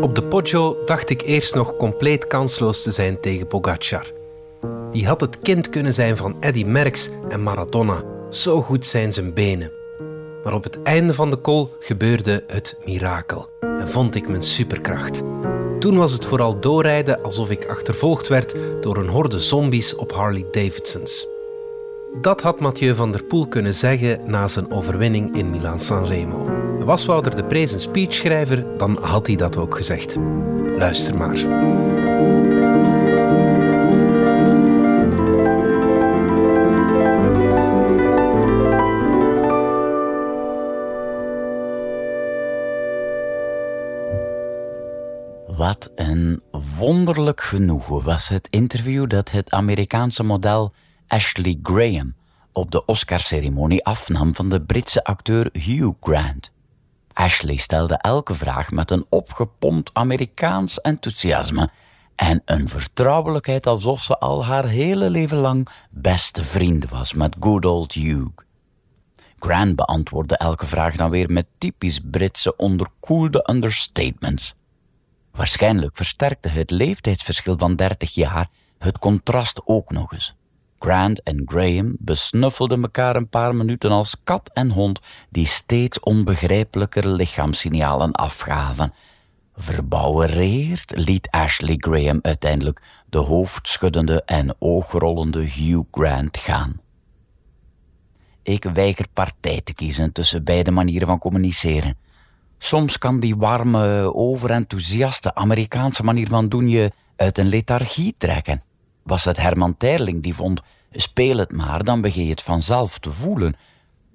Op de Poggio dacht ik eerst nog compleet kansloos te zijn tegen Pogacar. Die had het kind kunnen zijn van Eddy Merckx en Maradona. Zo goed zijn zijn benen. Maar op het einde van de kol gebeurde het mirakel en vond ik mijn superkracht. Toen was het vooral doorrijden alsof ik achtervolgd werd door een horde zombies op Harley Davidsons. Dat had Mathieu van der Poel kunnen zeggen na zijn overwinning in Milaan-San Remo. Was Wouter de Prees een speechschrijver, dan had hij dat ook gezegd. Luister maar. Wat een wonderlijk genoegen was het interview dat het Amerikaanse model Ashley Graham op de Oscarceremonie afnam van de Britse acteur Hugh Grant. Ashley stelde elke vraag met een opgepompt Amerikaans enthousiasme en een vertrouwelijkheid alsof ze al haar hele leven lang beste vriend was met good old Hugh. Grant beantwoordde elke vraag dan weer met typisch Britse onderkoelde understatements. Waarschijnlijk versterkte het leeftijdsverschil van 30 jaar het contrast ook nog eens. Grant en Graham besnuffelden elkaar een paar minuten als kat en hond die steeds onbegrijpelijker lichaamssignalen afgaven. Verbouwereerd liet Ashley Graham uiteindelijk de hoofdschuddende en oogrollende Hugh Grant gaan. Ik weiger partij te kiezen tussen beide manieren van communiceren. Soms kan die warme, overenthousiaste Amerikaanse manier van doen je uit een lethargie trekken. Was het Herman Terling die vond, speel het maar, dan begin je het vanzelf te voelen.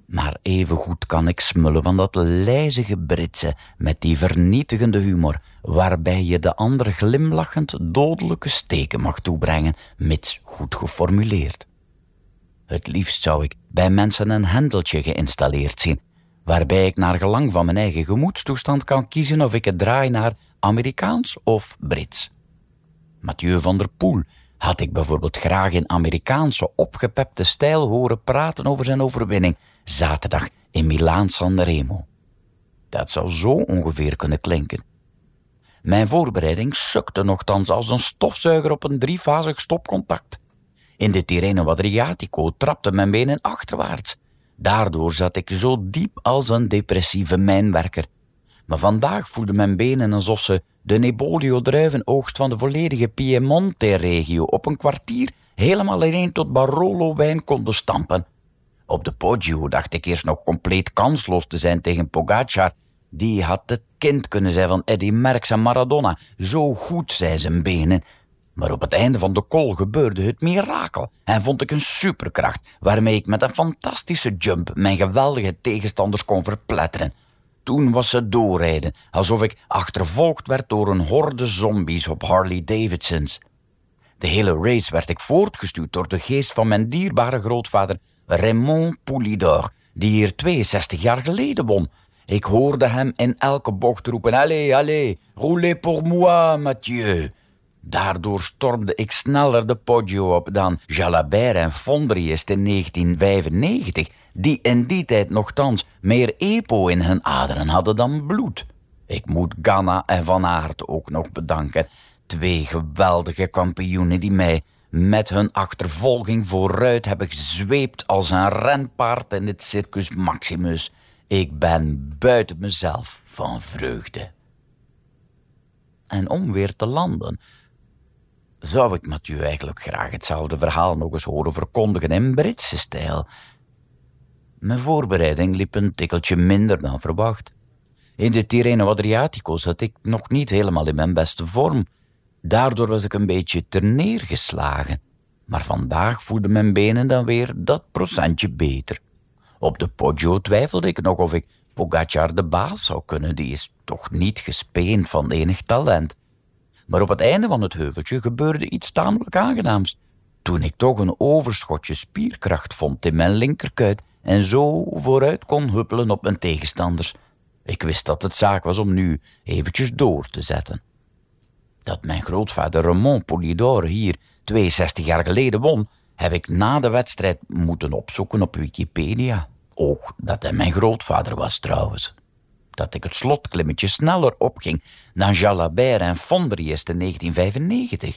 Maar evengoed kan ik smullen van dat lijzige Britse met die vernietigende humor, waarbij je de ander glimlachend dodelijke steken mag toebrengen, mits goed geformuleerd. Het liefst zou ik bij mensen een hendeltje geïnstalleerd zien, waarbij ik naar gelang van mijn eigen gemoedstoestand kan kiezen of ik het draai naar Amerikaans of Brits. Mathieu van der Poel had ik bijvoorbeeld graag in Amerikaanse opgepepte stijl horen praten over zijn overwinning zaterdag in Milaan San Remo. Dat zou zo ongeveer kunnen klinken. Mijn voorbereiding sukte nogthans als een stofzuiger op een driefazig stopcontact. In de Tirreno Adriatico trapte mijn benen achterwaarts. Daardoor zat ik zo diep als een depressieve mijnwerker. Maar vandaag voelden mijn benen alsof ze de Nebolio-druivenoogst van de volledige Piemonte-regio op een kwartier helemaal alleen tot Barolo-wijn konden stampen. Op de Poggio dacht ik eerst nog compleet kansloos te zijn tegen Pogacar. Die had het kind kunnen zijn van Eddy Merckx en Maradona. Zo goed zijn zijn benen. Maar op het einde van de kol gebeurde het mirakel en vond ik een superkracht waarmee ik met een fantastische jump mijn geweldige tegenstanders kon verpletteren. Toen was ze doorrijden, alsof ik achtervolgd werd door een horde zombies op Harley Davidsons. De hele race werd ik voortgestuurd door de geest van mijn dierbare grootvader Raymond Poulidor, die hier 62 jaar geleden won. Ik hoorde hem in elke bocht roepen: Allez, allez, roulez pour moi, Mathieu. Daardoor stormde ik sneller de Poggio op dan Jalabert en Fondriest in 1995, die in die tijd nogthans meer EPO in hun aderen hadden dan bloed. Ik moet Ganna en Van Aert ook nog bedanken. Twee geweldige kampioenen die mij met hun achtervolging vooruit hebben gezweept als een renpaard in het Circus Maximus. Ik ben buiten mezelf van vreugde. En om weer te landen zou ik Mathieu eigenlijk graag hetzelfde verhaal nog eens horen verkondigen in Britse stijl. Mijn voorbereiding liep een tikkeltje minder dan verwacht. In de Tirreno Adriatico zat ik nog niet helemaal in mijn beste vorm. Daardoor was ik een beetje terneergeslagen. Maar vandaag voelden mijn benen dan weer dat procentje beter. Op de Poggio twijfelde ik nog of ik Pogacar de baas zou kunnen. Die is toch niet gespeend van enig talent. Maar op het einde van het heuveltje gebeurde iets tamelijk aangenaams. Toen ik toch een overschotje spierkracht vond in mijn linkerkuit en zo vooruit kon huppelen op mijn tegenstanders. Ik wist dat het zaak was om nu eventjes door te zetten. Dat mijn grootvader Raymond Polidor hier 62 jaar geleden won, heb ik na de wedstrijd moeten opzoeken op Wikipedia. Ook dat hij mijn grootvader was trouwens. Dat ik het slotklimmetje sneller opging dan Jalabert en Fondriest in 1995.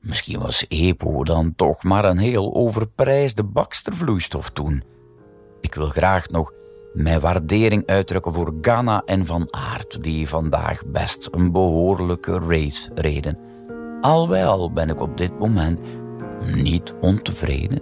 Misschien was EPO dan toch maar een heel overprijsde bakstervloeistof toen. Ik wil graag nog mijn waardering uitdrukken voor Ghana en Van Aert, die vandaag best een behoorlijke race reden. Alwel ben ik op dit moment niet ontevreden.